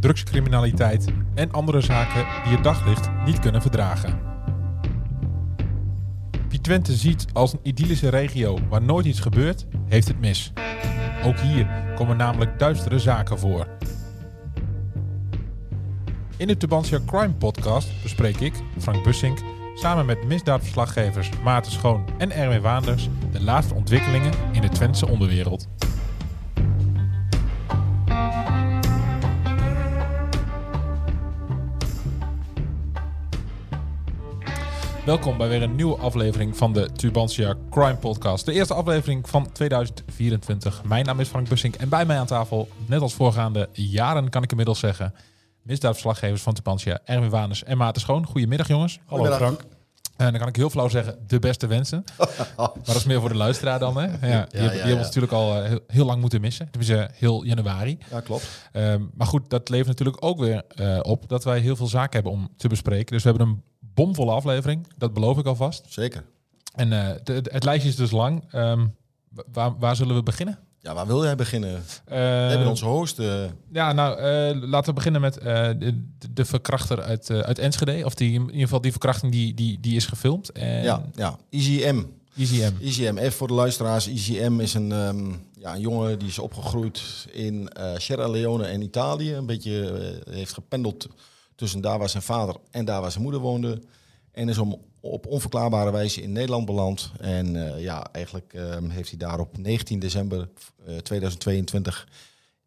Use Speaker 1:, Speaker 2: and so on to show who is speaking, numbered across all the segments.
Speaker 1: drugscriminaliteit en andere zaken die het daglicht niet kunnen verdragen. Wie Twente ziet als een idyllische regio waar nooit iets gebeurt, heeft het mis. Ook hier komen namelijk duistere zaken voor. In de Tubantia Crime Podcast bespreek ik, Frank Bussink, samen met misdaadverslaggevers Maarten Schoon en Erwin Waanders de laatste ontwikkelingen in de Twentse onderwereld. Welkom bij weer een nieuwe aflevering van de Tubantia Crime Podcast. De eerste aflevering van 2024. Mijn naam is Frank Bussink en bij mij aan tafel, net als voorgaande jaren kan ik inmiddels zeggen, misdaadverslaggevers van Tubantia, Erwin Waners en Maarten Schoon. Goedemiddag jongens.
Speaker 2: Hallo Frank.
Speaker 1: En dan kan ik heel flauw zeggen, de beste wensen. maar dat is meer voor de luisteraar dan. Hè? Ja, die,
Speaker 2: ja,
Speaker 1: hebben-
Speaker 2: ja.
Speaker 1: ons natuurlijk al eh, heel, heel lang moeten missen. Tenminste, heel januari.
Speaker 2: Ja, klopt.
Speaker 1: Ehm, maar goed, dat levert natuurlijk ook weer eh, op dat wij heel veel zaken hebben om te bespreken. Dus we hebben een bomvolle aflevering, dat beloof ik alvast.
Speaker 2: Zeker.
Speaker 1: En eh, de- de- het lijstje is dus lang. Ehm, wa- waar, waar zullen we beginnen?
Speaker 2: Ja, waar wil jij beginnen?
Speaker 1: Eh,
Speaker 2: We hebben onze host. eh,
Speaker 1: Ja, nou, laten we beginnen met de, de verkrachter uit, uit Enschede. Of die, in ieder geval die verkrachting die, die, die is gefilmd. En
Speaker 2: ja, ja, Easy M.
Speaker 1: Easy M.
Speaker 2: Easy M. Even voor de luisteraars. Easy M is een, ehm, ja, een jongen die is opgegroeid in Sierra Leone en Italië. Een beetje heeft gependeld tussen daar waar zijn vader en daar waar zijn moeder woonde. En is om, op onverklaarbare wijze in Nederland beland. En eh, ja, eigenlijk ehm, heeft hij daar op 19 december eh, 2022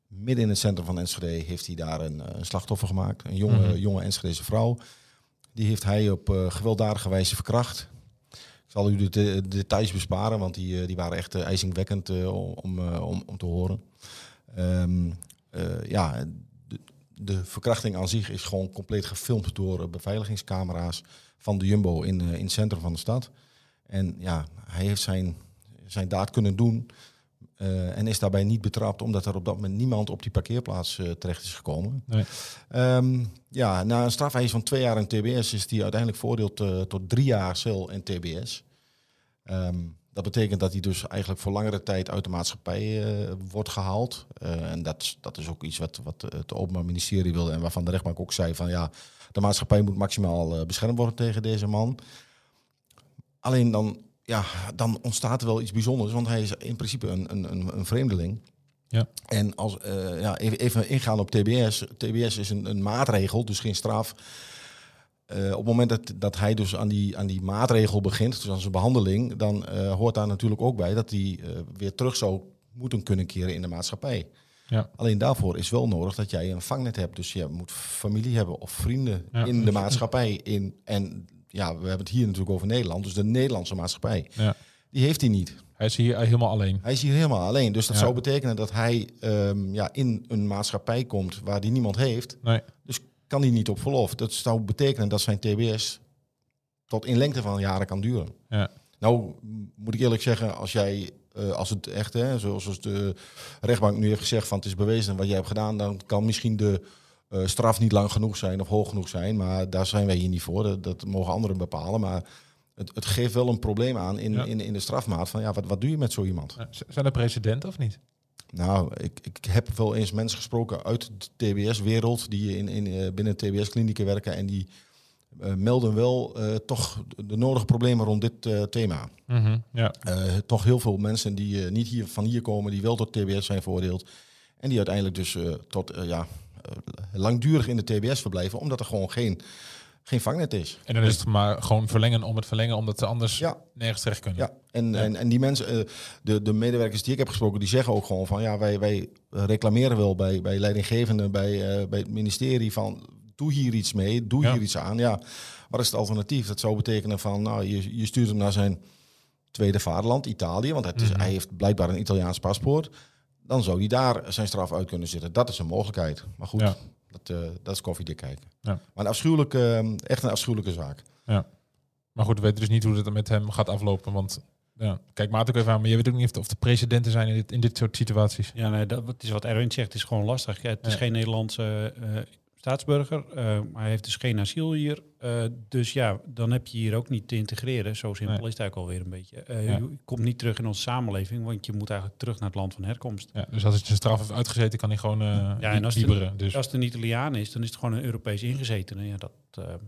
Speaker 2: midden in het centrum van Enschede heeft hij daar een, eh, een slachtoffer gemaakt. Een jonge,
Speaker 1: Mhm.
Speaker 2: jonge Enschedese vrouw. Die heeft hij op eh, gewelddadige wijze verkracht. Ik zal u de, de details besparen, want die, eh, die waren echt eh, ijzingwekkend eh, om, eh, om, om te horen. Ehm, eh, ja, de, verkrachting aan zich is gewoon compleet gefilmd door eh, beveiligingscamera's van de Jumbo in, eh, in het centrum van de stad. En ja, hij heeft zijn, zijn daad kunnen doen eh, en is daarbij niet betrapt, omdat er op dat moment niemand op die parkeerplaats terecht is gekomen.
Speaker 1: Nee.
Speaker 2: Ehm, ja, na een strafeis van twee jaar in TBS is hij uiteindelijk veroordeeld eh, tot drie jaar cel in TBS. Ehm, dat betekent dat hij dus eigenlijk voor langere tijd uit de maatschappij eh, wordt gehaald. Eh, en dat, is- dat is ook iets wat, wat het Openbaar Ministerie wilde en waarvan de rechtbank ook zei van ja, de maatschappij moet maximaal eh, beschermd worden tegen deze man. Alleen dan, ja, dan ontstaat er wel iets bijzonders, want hij is in principe een, een, een, een vreemdeling.
Speaker 1: Ja.
Speaker 2: En als, ja, even, even ingaan op TBS. TBS is een, een maatregel, dus geen straf. Eh, op het moment dat, dat hij dus aan die, aan die maatregel begint, dus aan zijn behandeling, dan eh, hoort daar natuurlijk ook bij dat hij eh, weer terug zou moeten kunnen keren in de maatschappij.
Speaker 1: Ja.
Speaker 2: Alleen daarvoor is wel nodig dat jij een vangnet hebt. Dus je moet familie hebben of vrienden
Speaker 1: Ja.
Speaker 2: in de maatschappij. In, en ja, we hebben het hier natuurlijk over Nederland, dus de Nederlandse maatschappij.
Speaker 1: Ja.
Speaker 2: Die heeft hij niet.
Speaker 1: Hij is hier helemaal alleen.
Speaker 2: Hij is hier helemaal alleen. Dus dat
Speaker 1: Ja.
Speaker 2: zou betekenen dat hij ehm, ja, in een maatschappij komt waar hij niemand heeft.
Speaker 1: Nee.
Speaker 2: Dus kan hij niet op verlof. Dat zou betekenen dat zijn TBS tot in lengte van jaren kan duren.
Speaker 1: Ja.
Speaker 2: Nou, moet ik eerlijk zeggen, als jij, eh, als het echt, hè, zoals als de rechtbank nu heeft gezegd van het is bewezen wat jij hebt gedaan, dan kan misschien de eh, straf niet lang genoeg zijn of hoog genoeg zijn. Maar daar zijn wij hier niet voor. Dat, dat mogen anderen bepalen. Maar het, het geeft wel een probleem aan in,
Speaker 1: Ja.
Speaker 2: in, in de strafmaat van ja, wat, wat doe je met zo iemand?
Speaker 1: Zijn er precedenten of niet?
Speaker 2: Nou, ik, ik heb wel eens mensen gesproken uit de TBS-wereld die in, in, eh, binnen TBS-klinieken werken en die eh, melden wel eh, toch de nodige problemen rond dit thema.
Speaker 1: Mhm, Ja.
Speaker 2: Toch heel veel mensen die niet hier, van hier komen, die wel tot TBS zijn veroordeeld en die uiteindelijk dus tot ja, langdurig in de TBS verblijven, omdat er gewoon geen, geen vangnet is.
Speaker 1: En dan is het maar gewoon verlengen om het verlengen, omdat ze anders
Speaker 2: Ja.
Speaker 1: nergens terecht kunnen.
Speaker 2: Ja, en,
Speaker 1: Ja.
Speaker 2: En, en die mensen, eh, de, de medewerkers die ik heb gesproken, die zeggen ook gewoon van ja, wij, wij reclameren wel bij, bij leidinggevenden, bij, eh, bij het ministerie van doe hier iets mee, doe
Speaker 1: Ja.
Speaker 2: hier iets aan. Ja, wat is het alternatief? Dat zou betekenen van nou, je, je stuurt hem naar zijn tweede vaderland, Italië, want het is,
Speaker 1: Mhm.
Speaker 2: hij heeft blijkbaar een Italiaans paspoort. Dan zou hij daar zijn straf uit kunnen zitten. Dat is een mogelijkheid. Maar goed,
Speaker 1: Ja.
Speaker 2: Dat, eh, dat is koffiedik kijken.
Speaker 1: Ja.
Speaker 2: Maar een afschuwelijke, eh, echt een afschuwelijke zaak.
Speaker 1: Maar goed, we weten dus niet hoe het met hem gaat aflopen. Want ja, kijk Maat ook even aan. Maar je weet ook niet of, de presidenten zijn in dit, in dit soort situaties.
Speaker 3: Ja, nee, dat wat is wat Erwin zegt. Het is gewoon lastig. Ja, het is
Speaker 1: Ja.
Speaker 3: geen Nederlandse eh, staatsburger. maar hij heeft dus geen asiel hier. eh, dus ja, dan heb je hier ook niet te integreren. Zo simpel
Speaker 1: Nee.
Speaker 3: is het eigenlijk alweer een beetje. Eh,
Speaker 1: Ja.
Speaker 3: Je komt niet terug in onze samenleving, want je moet eigenlijk terug naar het land van herkomst.
Speaker 1: Ja, dus als hij zijn straf heeft uitgezeten, kan hij gewoon
Speaker 3: Ja, en als het-.
Speaker 1: Dus
Speaker 3: Als het een Italiaan is, dan is het gewoon een Europees ingezetene. Ja, dat, ja.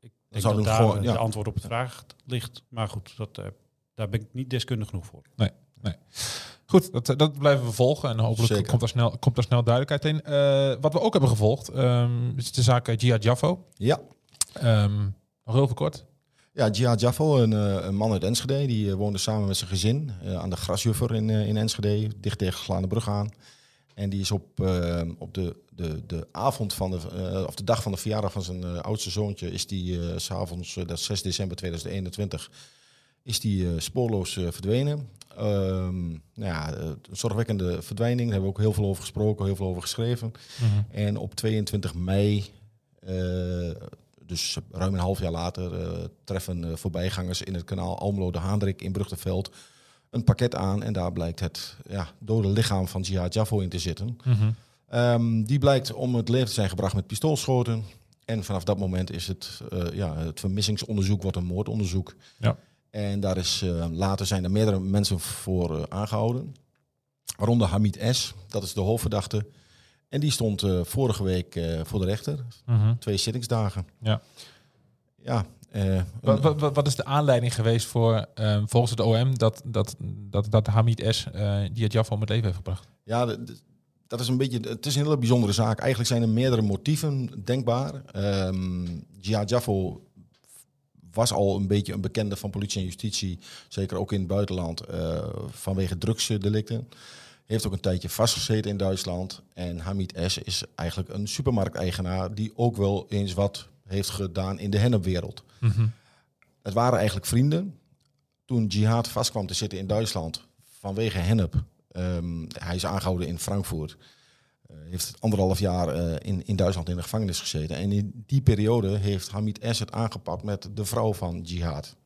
Speaker 3: Ik denk dat daar
Speaker 2: gewoon- ja.
Speaker 3: de antwoord op het vraag ligt. Maar goed, dat, daar ben ik niet deskundig genoeg voor.
Speaker 1: Goed, dat, dat blijven we volgen. En hopelijk
Speaker 2: Zeker.
Speaker 1: komt daar, snel, komt daar snel duidelijkheid in. Eh, wat we ook hebben gevolgd, ehm, is de zaak Gia Jaffo.
Speaker 2: Ja,
Speaker 1: Ehm, nog heel veel kort.
Speaker 2: ja Jihad Jaffel, een, eh, een man uit Enschede, die eh, woonde samen met zijn gezin eh, aan de Grasjuffer in, eh, in Enschede, dicht tegen Geslaande Brug aan. En die is op, eh, op de, de, de avond van de, eh, of de dag van de verjaardag van zijn eh, oudste zoontje, is die eh, s'avonds, eh, dat is 6 december 2021, is die eh, spoorloos eh, verdwenen. Nou ja, eh, een zorgwekkende verdwijning, daar hebben we ook heel veel over gesproken, heel veel over geschreven. En op 22 mei, eh, dus ruim een half jaar later, eh, treffen voorbijgangers in het kanaal Almelo de Haandrik in Brugteveld een pakket aan. En daar blijkt het ja, dode lichaam van Jihad Jaffo in te zitten.
Speaker 1: Mhm.
Speaker 2: Ehm, die blijkt om het leven te zijn gebracht met pistoolschoten. En vanaf dat moment is het, ja, het vermissingsonderzoek wordt een moordonderzoek.
Speaker 1: Ja.
Speaker 2: En daar is, eh, later zijn er meerdere mensen voor eh, aangehouden. Waaronder Hamid S., dat is de hoofdverdachte. En die stond eh, vorige week voor de rechter.
Speaker 1: Mhm.
Speaker 2: Twee zittingsdagen.
Speaker 1: Ja.
Speaker 2: Ja.
Speaker 1: Wat, wat, is de aanleiding geweest voor, ehm, volgens het OM, dat, dat, dat, dat Hamid S. eh Gia Jaffo om het leven heeft gebracht?
Speaker 2: Ja, dat is een beetje. Het is een hele bijzondere zaak. Eigenlijk zijn er meerdere motieven denkbaar. Ehm Jihad Jaffo was al een beetje een bekende van politie en justitie, zeker ook in het buitenland, eh, vanwege drugsdelicten. Heeft ook een tijdje vastgezeten in Duitsland. En Hamid S. is eigenlijk een supermarkteigenaar die ook wel eens wat heeft gedaan in de hennepwereld.
Speaker 1: Mhm.
Speaker 2: Het waren eigenlijk vrienden. Toen Jihad vast kwam te zitten in Duitsland vanwege hennep. ehm, hij is aangehouden in Frankfurt. Eh, heeft anderhalf jaar eh, in, in Duitsland in de gevangenis gezeten. En in die periode heeft Hamid S. het aangepakt met de vrouw van Jihad.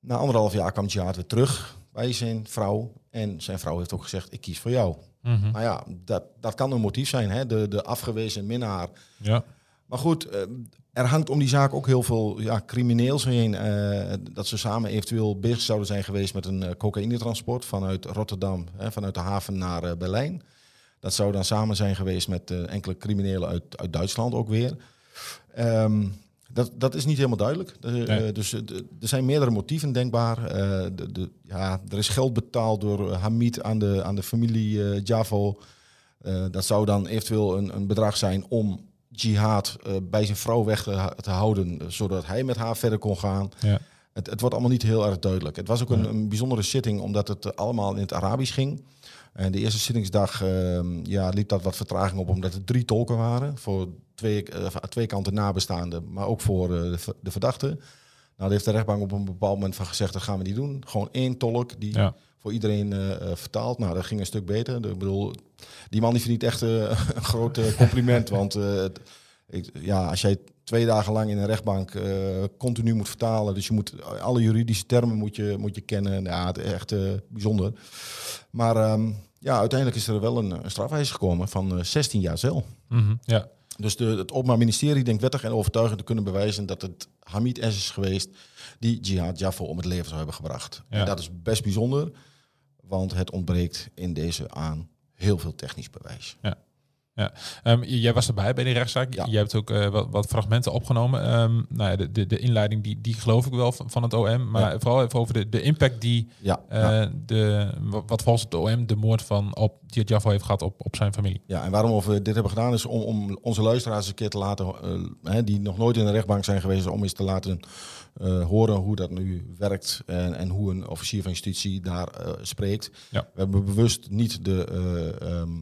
Speaker 2: Na anderhalf jaar kwam Jihad weer terug bij zijn vrouw. En zijn vrouw heeft ook gezegd, ik kies voor jou.
Speaker 1: Mhm.
Speaker 2: Nou ja, dat, dat kan een motief zijn. Hè? De, de afgewezen minnaar
Speaker 1: Ja.
Speaker 2: maar goed, eh, er hangt om die zaak ook heel veel ja, crimineels heen. dat ze samen eventueel bezig zouden zijn geweest met een cocaïnetransport vanuit Rotterdam, hè, vanuit de haven naar Berlijn. Dat zou dan samen zijn geweest met eh, enkele criminelen uit, uit Duitsland ook weer. Ehm, dat, dat is niet helemaal duidelijk. Eh,
Speaker 1: Nee.
Speaker 2: dus eh, er zijn meerdere motieven denkbaar. De, de, ja, er is geld betaald door Hamid aan de, aan de familie Javo. Dat zou dan eventueel een, een bedrag zijn om Jihad bij zijn vrouw weg te, te houden, zodat hij met haar verder kon gaan.
Speaker 1: Ja.
Speaker 2: Het, het wordt allemaal niet heel erg duidelijk. Het was ook een,
Speaker 1: Ja.
Speaker 2: een bijzondere zitting, omdat het allemaal in het Arabisch ging. En de eerste zittingsdag ehm, ja, liep dat wat vertraging op, omdat er drie tolken waren. Voor twee, eh, twee kanten nabestaanden, maar ook voor eh, de, de verdachte. Nou, daar heeft de rechtbank op een bepaald moment van gezegd, dat gaan we niet doen. Gewoon één tolk die
Speaker 1: Ja.
Speaker 2: voor iedereen eh, vertaalt. Nou, dat ging een stuk beter. Ik bedoel, die man die verdient echt een groot compliment. want het- ik, ja, als jij twee dagen lang in een rechtbank eh, continu moet vertalen, dus je moet alle juridische termen moet je, moet je kennen. Ja, het is echt eh, bijzonder. Maar ehm, ja, uiteindelijk is er wel een, een strafeis gekomen van eh, 16 jaar cel.
Speaker 1: Mhm. ja.
Speaker 2: Dus de, het Openbaar Ministerie denkt wettig en overtuigend te kunnen bewijzen dat het Hamid S. is geweest die Jihad Jaffo om het leven zou hebben gebracht.
Speaker 1: Ja.
Speaker 2: En dat is best bijzonder, want het ontbreekt in deze aan heel veel technisch bewijs.
Speaker 1: Ehm, j- jij was erbij bij die rechtszaak.
Speaker 2: Ja.
Speaker 1: Jij hebt ook eh, wat, wat fragmenten opgenomen. Ehm, nou ja, de, de, de inleiding die, die geloof ik wel van, van het OM. Maar
Speaker 2: Ja.
Speaker 1: vooral even over de, de impact die
Speaker 2: Ja,
Speaker 1: eh,
Speaker 2: ja.
Speaker 1: de, wa- wat volgens het OM de moord van op Jihad Jaffo heeft gehad op, op zijn familie.
Speaker 2: ja, en waarom we dit hebben gedaan is om, om onze luisteraars een keer te laten, eh, hè, die nog nooit in de rechtbank zijn geweest, om eens te laten horen hoe dat nu werkt en, en hoe een officier van justitie daar spreekt.
Speaker 1: Ja.
Speaker 2: We hebben bewust niet de, eh, ehm, eh,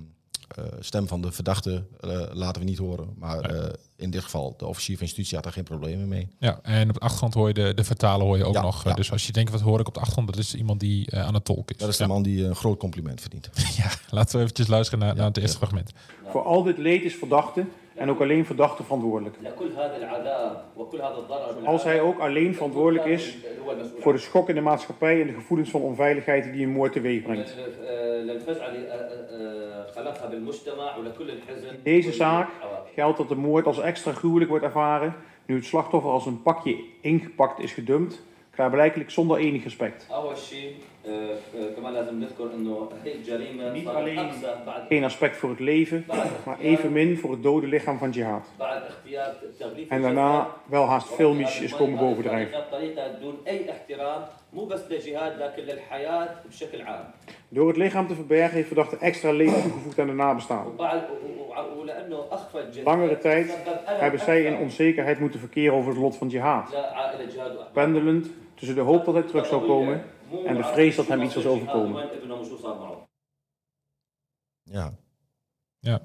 Speaker 2: eh, stem van de verdachte eh, laten we niet horen. Maar eh, in dit geval, de officier van had daar geen problemen mee.
Speaker 1: Ja, en op de achtergrond hoor je de, de vertalen hoor je ook nog. Dus als je denkt, wat hoor ik op de achtergrond? Dat is iemand die aan het tolken is.
Speaker 2: Dat is de man die een groot compliment verdient.
Speaker 1: ja, laten we eventjes luisteren naar, naar het eerste fragment.
Speaker 4: Voor al dit leed is verdachte en ook alleen verdachte verantwoordelijk. Als hij ook alleen verantwoordelijk is voor de schok in de maatschappij en de gevoelens van onveiligheid die een moord teweeg brengt. Deze zaak geldt dat de moord als extra gruwelijk wordt ervaren nu het slachtoffer als een pakje ingepakt is gedumpt, klaarblijkelijk zonder enig respect. Niet alleen geen aspect voor het leven, maar evenmin voor het dode lichaam van jihad. En daarna wel haast filmisch is komen bovendrijven. Door het lichaam te verbergen heeft verdachte extra leven toegevoegd aan de nabestaanden. Langere tijd hebben zij in onzekerheid moeten verkeren over het lot van jihad. Pendelend tussen de hoop dat hij terug zou komen en de vrees dat hem iets was overkomen.
Speaker 2: Ja. Ja.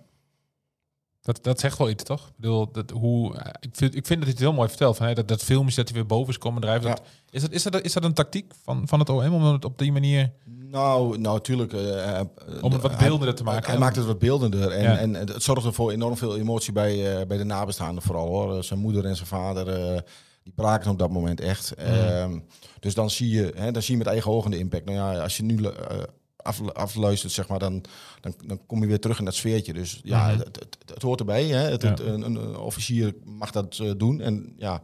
Speaker 1: Dat, dat zegt wel iets, toch? Ik, bedoel, dat, hoe, ik, vind, ik vind dat hij het heel mooi vertelt. Van, hè, dat, dat filmpje dat hij weer boven is komen drijven. Dat, is, dat, is, dat, is dat een tactiek van, van het OM om het op die manier
Speaker 2: nou, nou natuurlijk. eh, eh,
Speaker 1: Om het wat beeldender te maken,
Speaker 2: Hij, maakt het wat beeldender. En,
Speaker 1: Ja.
Speaker 2: en het zorgde voor enorm veel emotie bij, eh, bij de nabestaanden vooral. hoor. Zijn moeder en zijn vader, eh, die braken op dat moment echt. Ehm, dus dan zie, je, hè, dan zie je met eigen ogen de impact. Nou ja, als je nu eh, af, afluistert, zeg maar, dan, dan, dan kom je weer terug in dat sfeertje. Dus ja,
Speaker 1: Mhm.
Speaker 2: het, het, het hoort erbij. Hè. Het,
Speaker 1: Ja.
Speaker 2: het- een, een, officier mag dat eh, doen. En ja,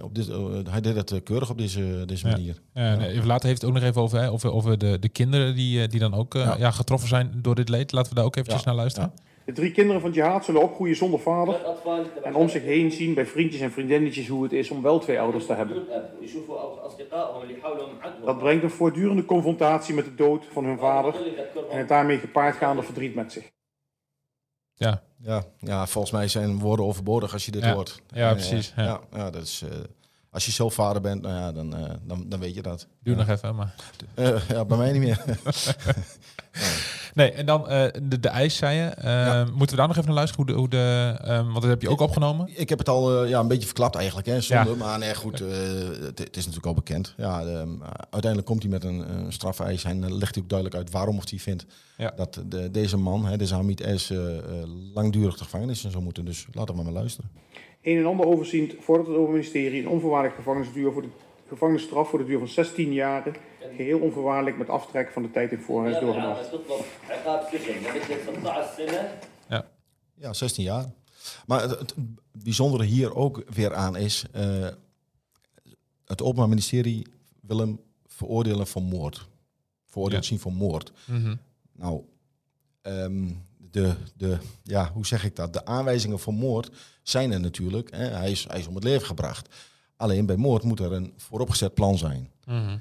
Speaker 2: op dit, eh, hij deed het eh, keurig op deze, deze manier.
Speaker 1: Ja, nee, even later heeft het ook nog even over, hè, over, over de, de kinderen die, eh, die dan ook eh, ja.
Speaker 2: Ja.
Speaker 1: getroffen zijn door dit leed. Laten we daar ook eventjes
Speaker 2: Ja.
Speaker 1: naar luisteren.
Speaker 4: De drie kinderen van jihad zullen opgroeien zonder vader en om zich heen zien bij vriendjes en vriendinnetjes hoe het is om wel twee ouders te hebben. Dat brengt een voortdurende confrontatie met de dood van hun vader en het daarmee gepaardgaande verdriet met zich.
Speaker 1: Ja,
Speaker 2: Ja, ja, volgens mij zijn woorden overbodig als je dit
Speaker 1: Ja.
Speaker 2: hoort.
Speaker 1: Ja, precies, ja.
Speaker 2: Ja. Dat is, eh, als je zelf vader bent, nou ja, dan, eh, dan, dan weet je dat. ja.
Speaker 1: nog even. Maar...
Speaker 2: Eh, ja, bij mij niet meer.
Speaker 1: Nee, en dan eh, de, de ijs, zei je. Eh, Moeten we daar nog even naar luisteren? Hoe de, hoe de, ehm, want dat heb je ook opgenomen.
Speaker 2: ik heb het al eh, ja, een beetje verklapt eigenlijk, hè, zonde.
Speaker 1: Ja.
Speaker 2: Maar nee, goed, eh, het, het is natuurlijk al bekend. Ja, ehm, uiteindelijk komt hij met een, een strafeis en dan legt hij ook duidelijk uit waarom of hij vindt
Speaker 1: Ja.
Speaker 2: dat de, deze man, hè, deze Hamid S, langdurig de gevangenis in zou moeten. Dus laten we maar luisteren.
Speaker 4: Een en ander overziend vordert het Openbaar Ministerie een onvoorwaardelijke gevangenisduur voor de gevangenisstraf voor de duur van 16 jaren, geheel onvoorwaardelijk met aftrek van de tijd in voorhuis doorgebracht.
Speaker 5: Hij gaat is het Ja.
Speaker 2: ja, 16 jaar. Maar het, bijzondere hier ook weer aan is, eh, het Openbaar Ministerie wil hem veroordelen voor moord. Veroordeeld zien voor moord.
Speaker 1: Mhm.
Speaker 2: Nou, ehm, de, de, ja, hoe zeg ik dat? De aanwijzingen voor moord zijn er natuurlijk. Hè? Hij, is, hij is om het leven gebracht. Alleen bij moord moet er een vooropgezet plan zijn.
Speaker 1: Mm.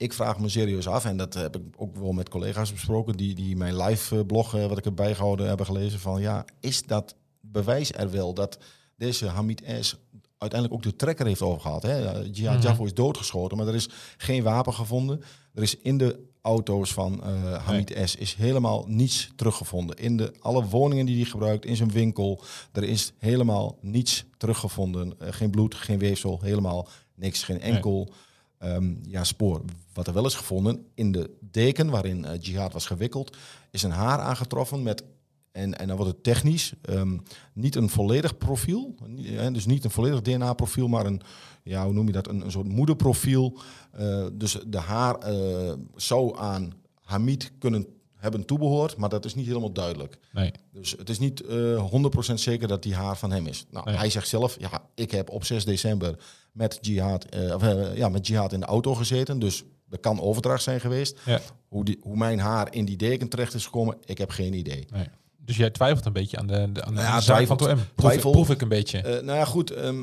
Speaker 2: Ik vraag me serieus af, en dat heb ik ook wel met collega's besproken, die, die mijn live blog, eh, wat ik heb bijgehouden, hebben gelezen, van ja, is dat bewijs er wel dat deze Hamid S. uiteindelijk ook de trekker heeft overgehaald? Hè? Jihad
Speaker 1: Mhm.
Speaker 2: Jaffo is doodgeschoten, maar er is geen wapen gevonden. Er is in de auto's van eh, Hamid S. is helemaal niets teruggevonden. In de, alle woningen die hij gebruikt, in zijn winkel, er is helemaal niets teruggevonden. Eh, geen bloed, geen weefsel, helemaal niks, geen enkel ehm, ja, spoor. Wat er wel is gevonden, in de deken waarin eh, Jihad was gewikkeld, is een haar aangetroffen met, en, en dan wordt het technisch, ehm, niet een volledig profiel, hè, dus niet een volledig DNA-profiel, maar een, ja, hoe noem je dat, een, een soort moederprofiel. Eh, dus de haar eh, zou aan Hamid kunnen hebben toebehoord, maar dat is niet helemaal duidelijk.
Speaker 1: Nee.
Speaker 2: Dus het is niet eh 100% zeker dat die haar van hem is. Nou,
Speaker 1: Nee.
Speaker 2: Hij zegt zelf, ja, ik heb op 6 december met Jihad, eh, of, eh, ja, met Jihad in de auto gezeten. Dus er kan overdracht zijn geweest.
Speaker 1: Ja.
Speaker 2: Hoe, die, hoe mijn haar in die deken terecht is gekomen, ik heb geen idee.
Speaker 1: Nee. Dus jij twijfelt een beetje aan de, de, aan de
Speaker 2: Nou ja,
Speaker 1: zaak van het
Speaker 2: twijfelt.
Speaker 1: OM. Proef, ik een beetje.
Speaker 2: Eh, nou ja, goed. ehm,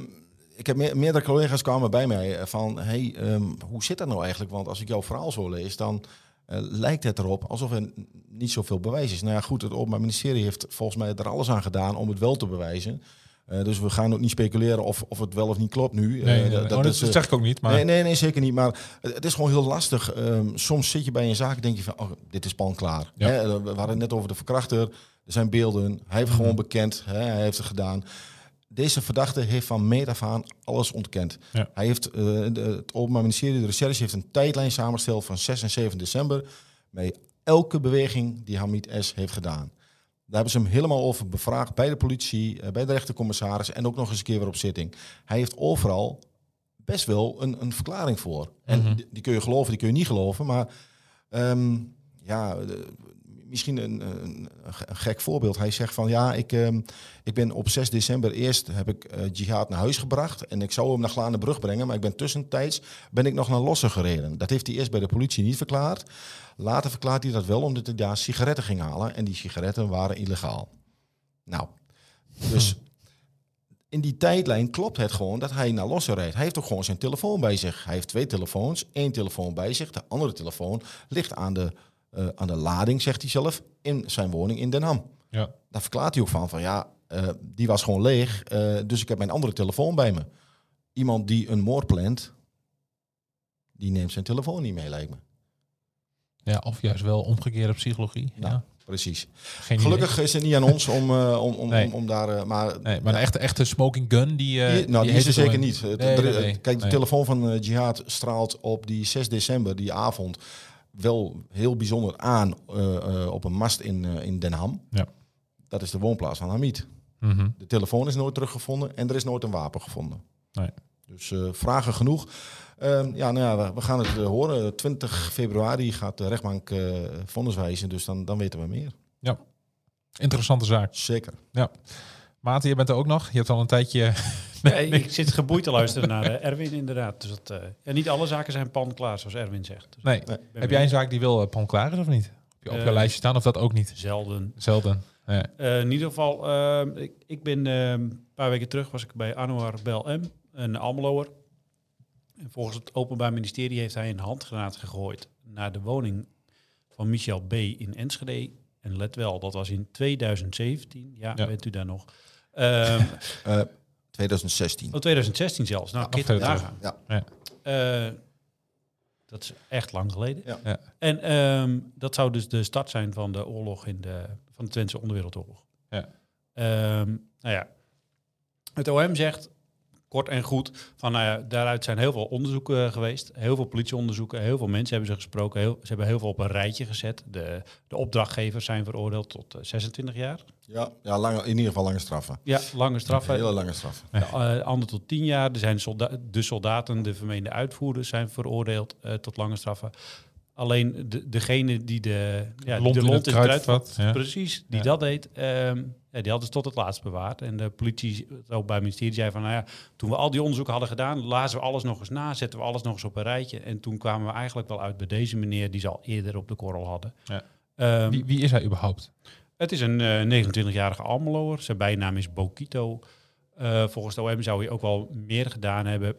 Speaker 2: ik heb meer, meerdere collega's kwamen bij mij van, hey, ehm, hoe zit dat nou eigenlijk? Want als ik jouw verhaal zo lees, dan lijkt het erop alsof er niet zoveel bewijs is. Nou ja, goed, het Openbaar Ministerie heeft volgens mij er alles aan gedaan om het wel te bewijzen. Eh, dus we gaan ook niet speculeren of, of het wel of niet klopt nu.
Speaker 1: Nee,
Speaker 2: Eh,
Speaker 1: nee,
Speaker 2: dat-
Speaker 1: Oh,
Speaker 2: dat
Speaker 1: dat
Speaker 2: eh,
Speaker 1: zeg ik ook niet. Maar
Speaker 2: Nee, nee, nee, zeker niet. Maar het is gewoon heel lastig. Ehm, soms zit je bij een zaak en denk je van, oh, dit is pan klaar.
Speaker 1: Ja.
Speaker 2: Hè, we hadden het net over de verkrachter. Er zijn beelden. Hij heeft gewoon bekend. Hè, hij heeft het gedaan. Deze verdachte heeft van meet af aan alles ontkend.
Speaker 1: Ja.
Speaker 2: Hij heeft, de, het Openbaar Ministerie, de recherche, heeft een tijdlijn samengesteld van 6 en 7 december. Met elke beweging die Hamid S. heeft gedaan. Daar hebben ze hem helemaal over bevraagd bij de politie, eh, bij de rechtercommissaris en ook nog eens een keer weer op zitting. Hij heeft overal best wel een, een verklaring voor. En
Speaker 1: Mhm.
Speaker 2: die, die kun je geloven, die kun je niet geloven. Maar ehm, ja, de- misschien een, een, een gek voorbeeld. Hij zegt van ja, ik, ehm, ik ben op 6 december eerst heb ik eh, Jihad naar huis gebracht. En ik zou hem naar Glanenbrug brengen. Maar ik ben tussentijds ben ik nog naar Lossen gereden. Dat heeft hij eerst bij de politie niet verklaard. Later verklaart hij dat wel omdat hij daar sigaretten ging halen. En die sigaretten waren illegaal. Nou, dus in die tijdlijn klopt het gewoon dat hij naar Lossen rijdt. Hij heeft ook gewoon zijn telefoon bij zich. Hij heeft twee telefoons, één telefoon bij zich. De andere telefoon ligt aan de, eh, aan de lading, zegt hij zelf, in zijn woning in Den Ham.
Speaker 1: ja.
Speaker 2: Daar verklaart hij ook van, van ja, eh, die was gewoon leeg, eh, dus ik heb mijn andere telefoon bij me. Iemand die een moord plant, die neemt zijn telefoon niet mee, lijkt me.
Speaker 1: ja, of juist wel omgekeerde psychologie.
Speaker 2: Nou,
Speaker 1: ja.
Speaker 2: Precies.
Speaker 1: Geen
Speaker 2: Gelukkig is het niet aan ons om, om, om,
Speaker 1: Nee.
Speaker 2: om, om daar... maar.
Speaker 1: Nee, maar een echte, echte smoking gun, die... eh,
Speaker 2: Die, nou, die, is er zeker niet.
Speaker 1: Nee.
Speaker 2: Kijk, de telefoon van Jihad straalt op die 6 december, die avond, wel heel bijzonder aan eh, eh, op een mast in, eh, in Den Ham.
Speaker 1: Ja.
Speaker 2: Dat is de woonplaats van Hamid.
Speaker 1: Mhm.
Speaker 2: De telefoon is nooit teruggevonden en er is nooit een wapen gevonden.
Speaker 1: Nee.
Speaker 2: Dus vragen genoeg. Ehm, ja, nou ja, we, gaan het horen. 20 februari gaat de rechtbank vonnis wijzen, dus dan, dan weten we meer.
Speaker 1: Interessante zaak.
Speaker 2: Zeker.
Speaker 1: Maarten, je bent er ook nog. Je hebt al een tijdje...
Speaker 3: Nee, ik zit geboeid te luisteren naar eh, Erwin inderdaad. Dus dat, eh, ja, niet alle zaken zijn pan klaar, zoals Erwin zegt. Dus
Speaker 1: Nee. Heb jij een zaak die wel uh, pan klaar is of niet? Heb je op je
Speaker 3: Eh,
Speaker 1: lijstje staan of dat ook niet?
Speaker 3: Zelden.
Speaker 1: Zelden. Ja.
Speaker 3: Eh, in ieder geval, eh, ik, ik ben eh, een paar weken terug was ik bij Anwar Bel M, een Almeloer. En volgens het Openbaar Ministerie heeft hij een handgranaat gegooid naar de woning van Michel B. in Enschede. En let wel, dat was in 2017. Ja,
Speaker 1: Ja.
Speaker 3: bent u daar nog? Ehm,
Speaker 2: Eh, 2016.
Speaker 3: oh, 2016 zelfs. Nou,
Speaker 1: Ja, verder
Speaker 3: nagaan.
Speaker 2: Ja.
Speaker 3: Eh, dat is echt lang geleden.
Speaker 2: Ja.
Speaker 1: Ja.
Speaker 3: En ehm, dat zou dus de start zijn van de oorlog in de, van de Twentse onderwereldoorlog.
Speaker 1: Ja.
Speaker 3: Ehm, nou ja, het OM zegt kort en goed van nou ja, daaruit zijn heel veel onderzoeken geweest, heel veel politieonderzoeken, heel veel mensen hebben ze gesproken, heel, ze hebben heel veel op een rijtje gezet. De, de opdrachtgevers zijn veroordeeld tot eh, 26 jaar.
Speaker 2: Ja, ja lange, in ieder geval lange straffen.
Speaker 3: Ja, lange straffen.
Speaker 2: Hele lange straffen.
Speaker 3: De eh, ander tot 10 jaar. Er zijn solda de soldaten, de vermeende uitvoerders, zijn veroordeeld eh, tot lange straffen. Alleen de, degene die de, ja,
Speaker 1: Lont
Speaker 3: de
Speaker 1: in
Speaker 3: lont in het
Speaker 1: kruid
Speaker 3: kruid
Speaker 1: vat, ja.
Speaker 3: precies, die
Speaker 1: Ja.
Speaker 3: dat deed, ehm, ja, die hadden ze tot het laatst bewaard. En de politie, ook bij het ministerie, zei van, nou ja, toen we al die onderzoeken hadden gedaan, lazen we alles nog eens na, zetten we alles nog eens op een rijtje. En toen kwamen we eigenlijk wel uit bij deze meneer, die ze al eerder op de korrel hadden.
Speaker 1: Ja.
Speaker 3: Ehm,
Speaker 1: Wie, wie is hij überhaupt?
Speaker 3: het is een eh, 29-jarige Almeloer. Zijn bijnaam is Bokito. Eh, volgens de OM zou hij ook wel meer gedaan hebben.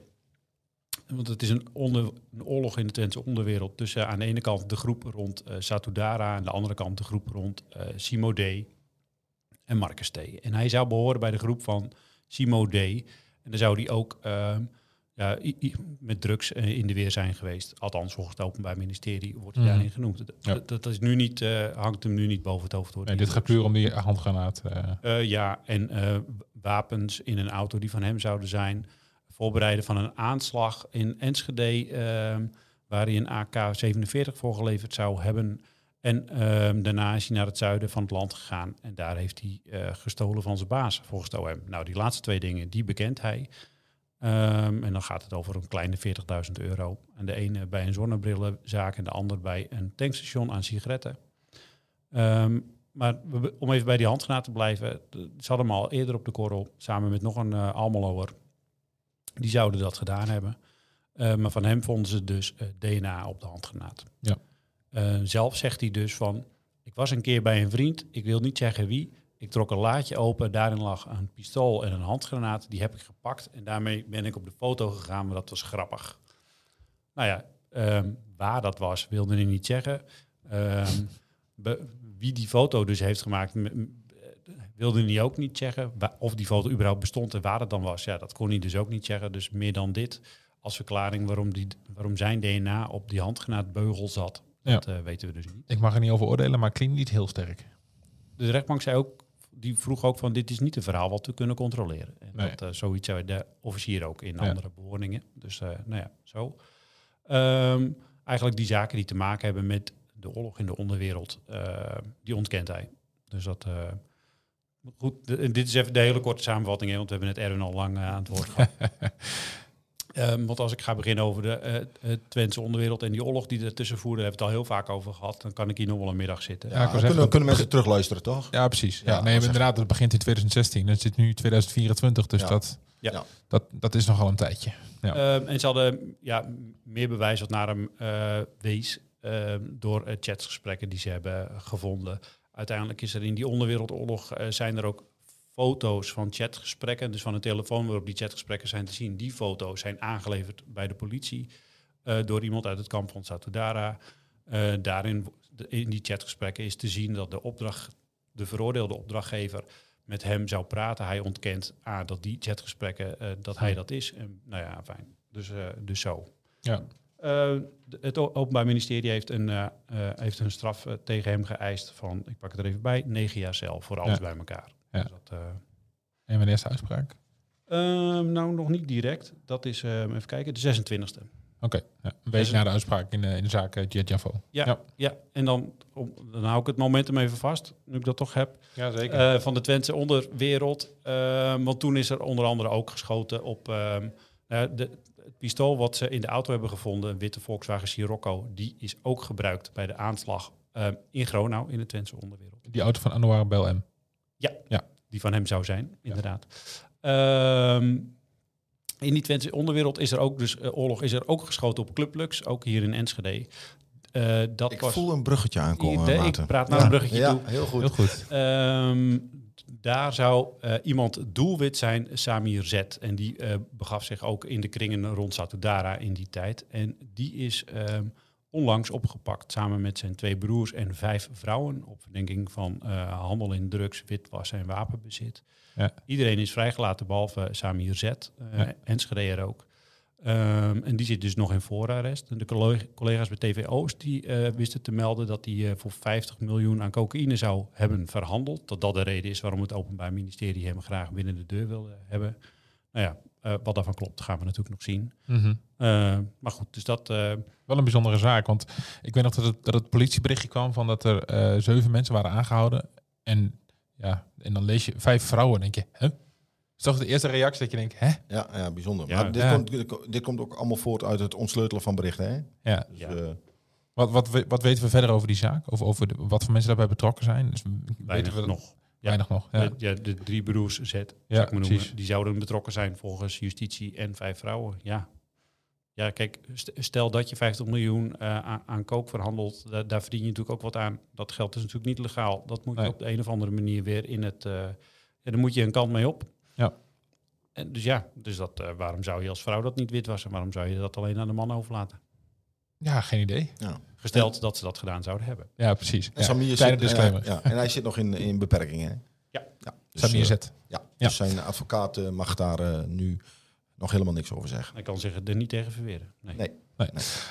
Speaker 3: Want het is een, onder, een oorlog in de Twentse onderwereld. Tussen aan de ene kant de groep rond eh Satudara... en aan de andere kant de groep rond eh, Simo D. en Marcus T. En hij zou behoren bij de groep van Simo D. En dan zou hij ook ehm, ja, i- i- met drugs eh, in de weer zijn geweest. Althans, volgens het Openbaar Ministerie wordt hij
Speaker 1: Mhm.
Speaker 3: daarin genoemd. Dat,
Speaker 1: Ja.
Speaker 3: dat, dat is nu niet, eh, hangt hem nu niet boven het hoofd. Hoor,
Speaker 1: Nee,
Speaker 3: die
Speaker 1: dit gaat puur om die handgranaat. eh.
Speaker 3: Ja, en wapens in een auto die van hem zouden zijn. Voorbereiden van een aanslag in Enschede, ehm, waar hij een AK-47 voor geleverd zou hebben. En ehm, daarna is hij naar het zuiden van het land gegaan. En daar heeft hij eh, gestolen van zijn baas, volgens de OM. Nou, die laatste twee dingen, die bekent hij. Ehm, en dan gaat het over een kleine 40.000 euro. En de ene bij een zonnebrillenzaak en de ander bij een tankstation aan sigaretten. Ehm, maar om even bij die handgranaat te blijven. Ze hadden hem al eerder op de korrel, samen met nog een uh. Die zouden dat gedaan hebben. Maar van hem vonden ze dus eh, DNA op de handgranaat.
Speaker 1: Ja.
Speaker 3: Eh, zelf zegt hij dus van... Ik was een keer bij een vriend, ik wil niet zeggen wie. Ik trok een laadje open, daarin lag een pistool en een handgranaat. Die heb ik gepakt en daarmee ben ik op de foto gegaan, maar dat was grappig. Nou ja, ehm, waar dat was, wilde hij niet zeggen. Ehm, wie die foto dus heeft gemaakt, wilde hij ook niet zeggen. Of die foto überhaupt bestond en waar het dan was. Ja, dat kon hij dus ook niet zeggen. Dus meer dan dit als verklaring waarom, die, waarom zijn DNA op die handgenaadbeugel zat.
Speaker 1: Ja.
Speaker 3: Dat eh, weten we dus niet.
Speaker 1: Ik mag er niet over oordelen, maar klinkt niet heel sterk.
Speaker 3: De rechtbank zei ook, die vroeg ook van dit is niet een verhaal wat we kunnen controleren. En
Speaker 1: Nee.
Speaker 3: dat, eh, zoiets zei de officier ook in
Speaker 1: Ja.
Speaker 3: andere bewoordingen. Dus eh, nou ja, zo. Ehm, eigenlijk die zaken die te maken hebben met de oorlog in de onderwereld, die ontkent hij. Dus dat... goed, dit is even de hele korte samenvatting, hè, want we hebben net Erwin al lang aan het woord gehad. Ehm, want als ik ga beginnen over de eh het Twentse onderwereld en die oorlog die ertussen voerde, hebben we het al heel vaak over gehad. Dan kan ik hier nog wel een middag zitten.
Speaker 1: Ja,
Speaker 2: kunnen, kunnen mensen terugluisteren, toch?
Speaker 1: Ja, precies. Ja,
Speaker 2: Ja,
Speaker 1: nee, inderdaad, het begint in 2016. Het zit nu 2024, dus
Speaker 2: Ja.
Speaker 1: dat,
Speaker 3: Ja.
Speaker 1: Dat, dat is nogal een tijdje. Ja.
Speaker 3: Ehm, en ze hadden ja, meer bewijs wat naar hem eh, wees ehm, door eh, chatsgesprekken die ze hebben gevonden. Uiteindelijk is er in die onderwereldoorlog eh, zijn er ook foto's van chatgesprekken, dus van een telefoon waarop die chatgesprekken zijn te zien. Die foto's zijn aangeleverd bij de politie eh, door iemand uit het kamp van Satudara. Eh, daarin, in die chatgesprekken is te zien dat de opdracht, de veroordeelde opdrachtgever met hem zou praten. Hij ontkent A, dat die chatgesprekken, eh, dat hij dat is. En, nou ja, fijn. Dus, dus zo.
Speaker 1: Ja.
Speaker 3: Het Openbaar Ministerie heeft een, heeft een straf tegen hem geëist van, ik pak het er even bij, negen jaar cel voor alles
Speaker 1: Ja.
Speaker 3: bij elkaar.
Speaker 1: Ja.
Speaker 3: Dus dat, eh,
Speaker 1: En wanneer is de uitspraak?
Speaker 3: ehm, nou, nog niet direct. Dat is, eh, even kijken, de 26e.
Speaker 1: Oké, ja, een week na de uitspraak in de, in de zaak uh, Jet Javo.
Speaker 3: Ja,
Speaker 1: Ja.
Speaker 3: ja. en dan, om, dan hou ik het momentum even vast, nu ik dat toch heb.
Speaker 1: Ja, zeker.
Speaker 3: Eh, van de Twentse onderwereld. Ehm, want toen is er onder andere ook geschoten op ehm, de, het pistool wat ze in de auto hebben gevonden, een witte Volkswagen Sirocco, die is ook gebruikt bij de aanslag ehm, in Gronau in de Twentse onderwereld.
Speaker 1: Die auto van Anouar Bel M.
Speaker 3: Die van hem zou zijn, inderdaad. Ehm, in die Twentse onderwereld is er ook, dus eh, oorlog, is er ook geschoten op Club Lux, ook hier in Enschede. Eh, dat
Speaker 2: Ik
Speaker 3: was,
Speaker 2: voel een bruggetje aankomen,
Speaker 3: De- ik praat naar
Speaker 2: Ja,
Speaker 3: een bruggetje
Speaker 2: ja,
Speaker 3: toe.
Speaker 2: heel goed.
Speaker 1: Heel goed.
Speaker 3: Ehm, daar zou eh, iemand doelwit zijn, Samir Z. En die eh, begaf zich ook in de kringen rond Satudara in die tijd. En die is ehm, onlangs opgepakt samen met zijn twee broers en vijf vrouwen... op verdenking van eh, handel in drugs, witwas en wapenbezit.
Speaker 1: Ja.
Speaker 3: Iedereen is vrijgelaten behalve Samir Z. eh
Speaker 1: Ja.
Speaker 3: Enschede er ook. Ehm, en die zit dus nog in voorarrest. En de collega- collega's bij TV Oost die, eh, wisten te melden dat hij voor 50 miljoen aan cocaïne zou hebben verhandeld. Dat dat de reden is waarom het Openbaar Ministerie hem graag binnen de deur wilde hebben. Nou ja, eh, wat daarvan klopt, gaan we natuurlijk nog zien.
Speaker 1: Mhm.
Speaker 3: Eh, maar goed, dus dat. eh,
Speaker 1: Wel een bijzondere zaak, want ik weet nog dat het, dat het politieberichtje kwam van dat er eh, zeven mensen waren aangehouden. En ja, en dan lees je vijf vrouwen en denk je, hè? Is toch de eerste reactie dat je denkt, hè?
Speaker 2: Ja, ja bijzonder.
Speaker 3: Ja.
Speaker 2: maar dit,
Speaker 1: Ja.
Speaker 2: Komt, dit ko- dit komt ook allemaal voort uit het ontsleutelen van berichten. Hè?
Speaker 1: Ja.
Speaker 2: Dus,
Speaker 3: Ja.
Speaker 2: eh,
Speaker 1: Wat, wat, we- wat weten we verder over die zaak? Of over de- wat voor mensen daarbij betrokken zijn? Dus
Speaker 3: weinig
Speaker 1: weten we
Speaker 3: nog. Ja.
Speaker 1: Weinig nog. Ja.
Speaker 3: Ja. de drie broers Z,
Speaker 1: Ja,
Speaker 3: ik noemen, die zouden betrokken zijn volgens justitie en vijf vrouwen. Ja, ja kijk, st- stel dat je 50 miljoen eh, aan, aan kook verhandelt, da- daar verdien je natuurlijk ook wat aan. Dat geld is natuurlijk niet legaal. Dat moet je
Speaker 1: Nee.
Speaker 3: op de een of andere manier weer in het... eh ja, dan moet je een kant mee op.
Speaker 1: Ja.
Speaker 3: En dus ja, dus dat, eh, waarom zou je als vrouw dat niet witwassen? Waarom zou je dat alleen aan de man overlaten?
Speaker 1: Ja, geen idee.
Speaker 2: ja.
Speaker 3: Gesteld dat ze dat gedaan zouden hebben.
Speaker 1: Ja, precies.
Speaker 2: En
Speaker 1: Ja.
Speaker 2: Samir
Speaker 1: Kleine
Speaker 2: zit,
Speaker 1: disclaimer.
Speaker 2: ja, en hij zit nog in, in beperkingen.
Speaker 3: Ja.
Speaker 2: ja dus,
Speaker 1: Samir
Speaker 2: eh,
Speaker 1: zet.
Speaker 2: Ja,
Speaker 1: Ja.
Speaker 2: dus zijn advocaat eh, mag daar eh, nu nog helemaal niks over zeggen.
Speaker 3: Ik kan zeggen, er niet tegen verweren. Nee.
Speaker 2: Nee.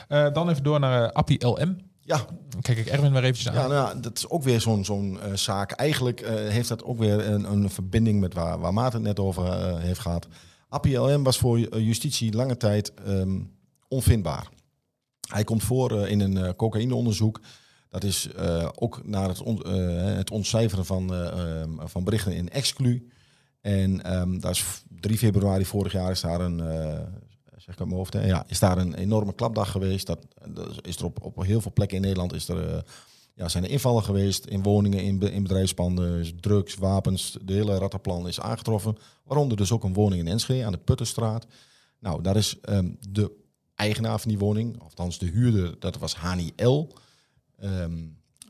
Speaker 1: Eh, dan even door naar Appie LM.
Speaker 2: Ja,
Speaker 1: Dan Kijk ik Erwin weer eventjes aan.
Speaker 2: ja, nou ja, dat is ook weer zo'n zo'n eh, zaak. Eigenlijk eh, heeft dat ook weer een, een verbinding met waar, waar Maarten het net over eh, heeft gehad. Appie LM was voor justitie lange tijd ehm, onvindbaar. Hij komt voor eh, in een eh, cocaïneonderzoek. Dat is eh, ook naar het, het ontcijferen van, eh, ehm, van berichten in exclu. En ehm daar is 3 februari vorig jaar is daar een, zeg ik mijn hoofd, ja, is daar een enorme klapdag geweest. Dat, is er op, heel veel plekken in Nederland is er, ja, zijn er invallen geweest in woningen, in, in bedrijfspanden, drugs, wapens. De hele rattenplan is aangetroffen. Waaronder dus ook een woning in Enschede aan de Puttenstraat. Nou, daar is ehm, de eigenaar van die woning, althans de huurder, dat was Hani L. Ehm,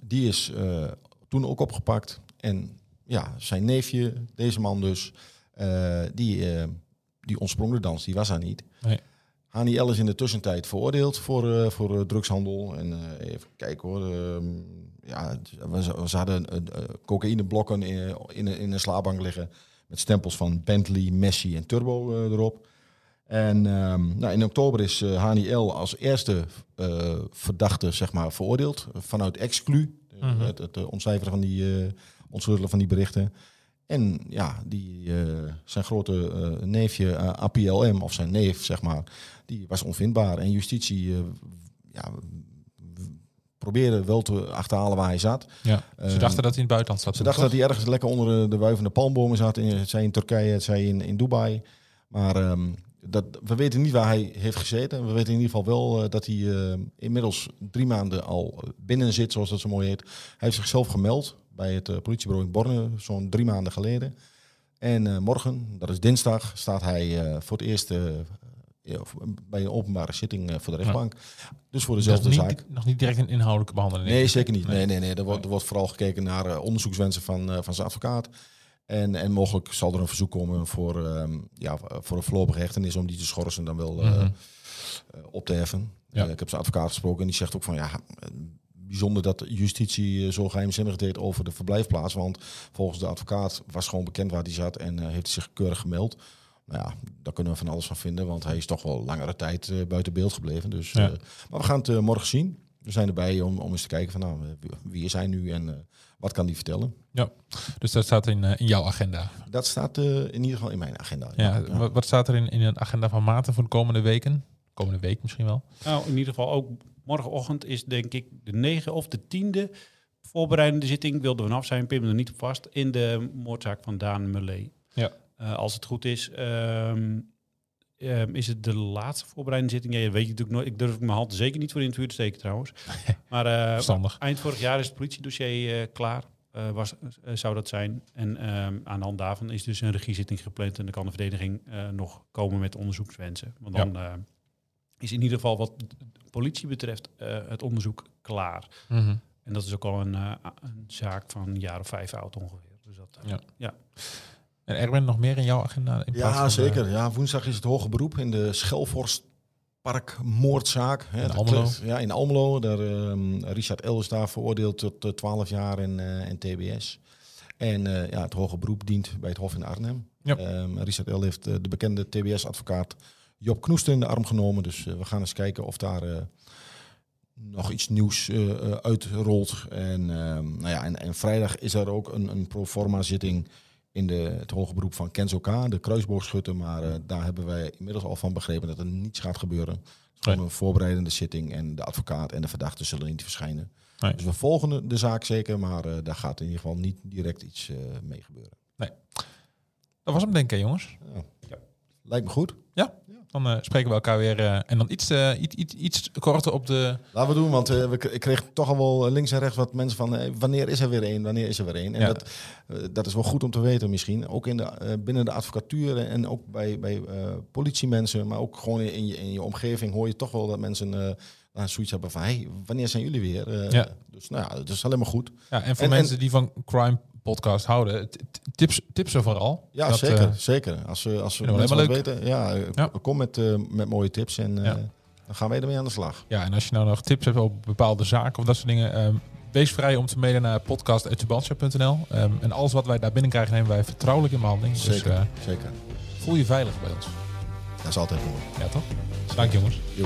Speaker 2: die is eh, toen ook opgepakt. En ja, zijn neefje, deze man dus, eh, die, eh, die ontsprong de dans, die was er niet.
Speaker 1: Nee.
Speaker 2: Hani L is in de tussentijd veroordeeld voor, voor drugshandel. En even kijken hoor. ehm, ja, we, ze hadden cocaïneblokken in, in, een- in een slaapbank liggen. Met stempels van Bentley, Messi en Turbo erop. En ehm, nou, in oktober is eh, Hani L als eerste eh, verdachte zeg maar, veroordeeld. eh, vanuit exclu. Eh,
Speaker 1: Mhm.
Speaker 2: Het, het eh, ontcijferen van die, eh ontsleutelen van die berichten. En ja, die, eh, zijn grote eh, neefje eh, APLM, of zijn neef, zeg maar, die was onvindbaar. En justitie eh, ja, probeerde wel te achterhalen waar hij zat.
Speaker 1: Ja. Ze
Speaker 2: Eh,
Speaker 1: dachten dat hij in het buitenland zat.
Speaker 2: Ze dachten dat hij ergens lekker onder de, de wuivende palmbomen zat. In, het zij in Turkije, het zij in, in Dubai. Maar ehm, dat, we weten niet waar hij heeft gezeten. We weten in ieder geval wel eh, dat hij eh, inmiddels drie maanden al binnen zit, zoals dat zo mooi heet. Hij heeft zichzelf gemeld bij het eh, politiebureau in Borne, zo'n drie maanden geleden. En eh, morgen, dat is dinsdag, staat hij eh, voor het eerst eh, bij een openbare zitting eh, voor de rechtbank. Dus voor dezelfde
Speaker 1: niet,
Speaker 2: zaak.
Speaker 1: nog niet direct een inhoudelijke behandeling.
Speaker 2: Nee, zeker niet. Nee, nee, nee. Er, wordt, er wordt vooral gekeken naar eh, onderzoekswensen van, eh, van zijn advocaat. En, en mogelijk zal er een verzoek komen voor, ehm, ja, voor een voorlopige hechtenis om die te schorsen dan wel eh,
Speaker 1: Mhm.
Speaker 2: eh, op te heffen.
Speaker 1: Ja.
Speaker 2: Eh, ik heb zijn advocaat gesproken en die zegt ook van ja, bijzonder dat justitie zo geheimzinnig deed over de verblijfplaats. Want volgens de advocaat was gewoon bekend waar hij zat en heeft hij zich keurig gemeld. Nou ja, daar kunnen we van alles van vinden, want hij is toch wel langere tijd buiten beeld gebleven. Dus,
Speaker 1: Ja.
Speaker 2: maar we gaan het morgen zien. We zijn erbij om, om eens te kijken van nou, eh, wie- is hij nu en eh, wat kan hij vertellen.
Speaker 1: Dus dat staat in, eh, in jouw agenda.
Speaker 2: Dat staat eh, in ieder geval in mijn agenda.
Speaker 1: Ja, Wat, wat staat er in, in een agenda van Maarten voor de komende weken? Komende week misschien wel.
Speaker 3: Nou, in ieder geval ook morgenochtend is denk ik de negen of de tiende voorbereidende zitting. Wilden we af zijn, pin me er niet op vast. In de moordzaak van Daan Mullee.
Speaker 1: Ja.
Speaker 3: Eh, als het goed is, ehm, ehm, is het de laatste voorbereidende zitting. Ja, dat weet je natuurlijk nooit. Ik durf mijn hand zeker niet voor in het vuur te steken trouwens. maar
Speaker 1: Verstandig.
Speaker 3: eind vorig jaar is het politiedossier eh, klaar. Eh, was, zou dat zijn. En ehm, aan de hand daarvan is dus een regiezitting gepland. En dan kan de verdediging nog komen met onderzoekswensen. Want dan is in ieder geval wat politie betreft het onderzoek klaar.
Speaker 1: Mhm.
Speaker 3: En dat is ook al een, een zaak van een jaar of vijf oud ongeveer. Dus dat, eh,
Speaker 1: Ja. En Erwin, nog meer in jouw agenda? In
Speaker 2: Ja,
Speaker 1: van,
Speaker 2: zeker.
Speaker 1: eh,
Speaker 2: Ja, woensdag is het hoge beroep in de Schelvorstparkmoordzaak. Hè,
Speaker 1: In Almelo.
Speaker 2: Ja, in Almelo. Daar, ehm, Richard L. is daar veroordeeld tot eh, 12 jaar en, eh, en TBS. En ja, het hoge beroep dient bij het Hof in Arnhem.
Speaker 1: Ja.
Speaker 2: Ehm, Richard L. heeft de bekende TBS-advocaat Job Knoester in de arm genomen. Dus we gaan eens kijken of daar nog iets nieuws uitrolt. En, ehm, nou ja, en, en vrijdag is er ook een, een proforma zitting in de, het hoge beroep van Kenzo K, de kruisboogschutter. Maar eh, daar hebben wij inmiddels al van begrepen dat er niets gaat gebeuren. Gewoon een voorbereidende zitting en de advocaat en de verdachte zullen niet verschijnen.
Speaker 1: Nee.
Speaker 2: Dus we volgen de- zaak zeker, maar eh, daar gaat in ieder geval niet direct iets eh, mee gebeuren.
Speaker 1: Dat was hem denk ik, jongens.
Speaker 2: Ja. Lijkt me goed.
Speaker 1: Dan eh, spreken we elkaar weer. eh, en dan iets, eh, iets, iets, iets korter op de...
Speaker 2: Laten we doen, want we, ik kreeg toch al wel links en rechts wat mensen van wanneer is er weer één, wanneer is er weer één. En
Speaker 1: Ja.
Speaker 2: dat, dat is wel goed om te weten misschien. Ook in de, binnen de advocatuur en ook bij, bij politiemensen, maar ook gewoon in je, in je omgeving hoor je toch wel dat mensen nou, zoiets hebben van hey, wanneer zijn jullie weer?
Speaker 1: Ja.
Speaker 2: Dus nou ja, dat is alleen maar goed.
Speaker 1: Ja, en voor
Speaker 2: En-
Speaker 1: mensen die van crime podcast houden, t- tips, tips er vooral.
Speaker 2: Ja,
Speaker 1: Dat,
Speaker 2: zeker.
Speaker 1: eh,
Speaker 2: zeker. Als we, als we
Speaker 1: we
Speaker 2: mensen wat weten, ja,
Speaker 1: Ja.
Speaker 2: kom met, eh, met mooie tips en eh,
Speaker 1: Ja.
Speaker 2: dan gaan wij ermee aan de slag.
Speaker 1: ja, en als je nou nog tips hebt op bepaalde zaken of dat soort dingen, ehm, wees vrij om te mailen naar podcast.tubantia.nl. Ehm en alles wat wij daar binnenkrijgen nemen wij vertrouwelijk in behandeling. Dus
Speaker 2: Zeker,
Speaker 1: eh,
Speaker 2: zeker.
Speaker 1: voel je veilig bij ons.
Speaker 2: Dat is altijd mooi.
Speaker 1: Ja, toch? Dank jongens.
Speaker 2: Jo.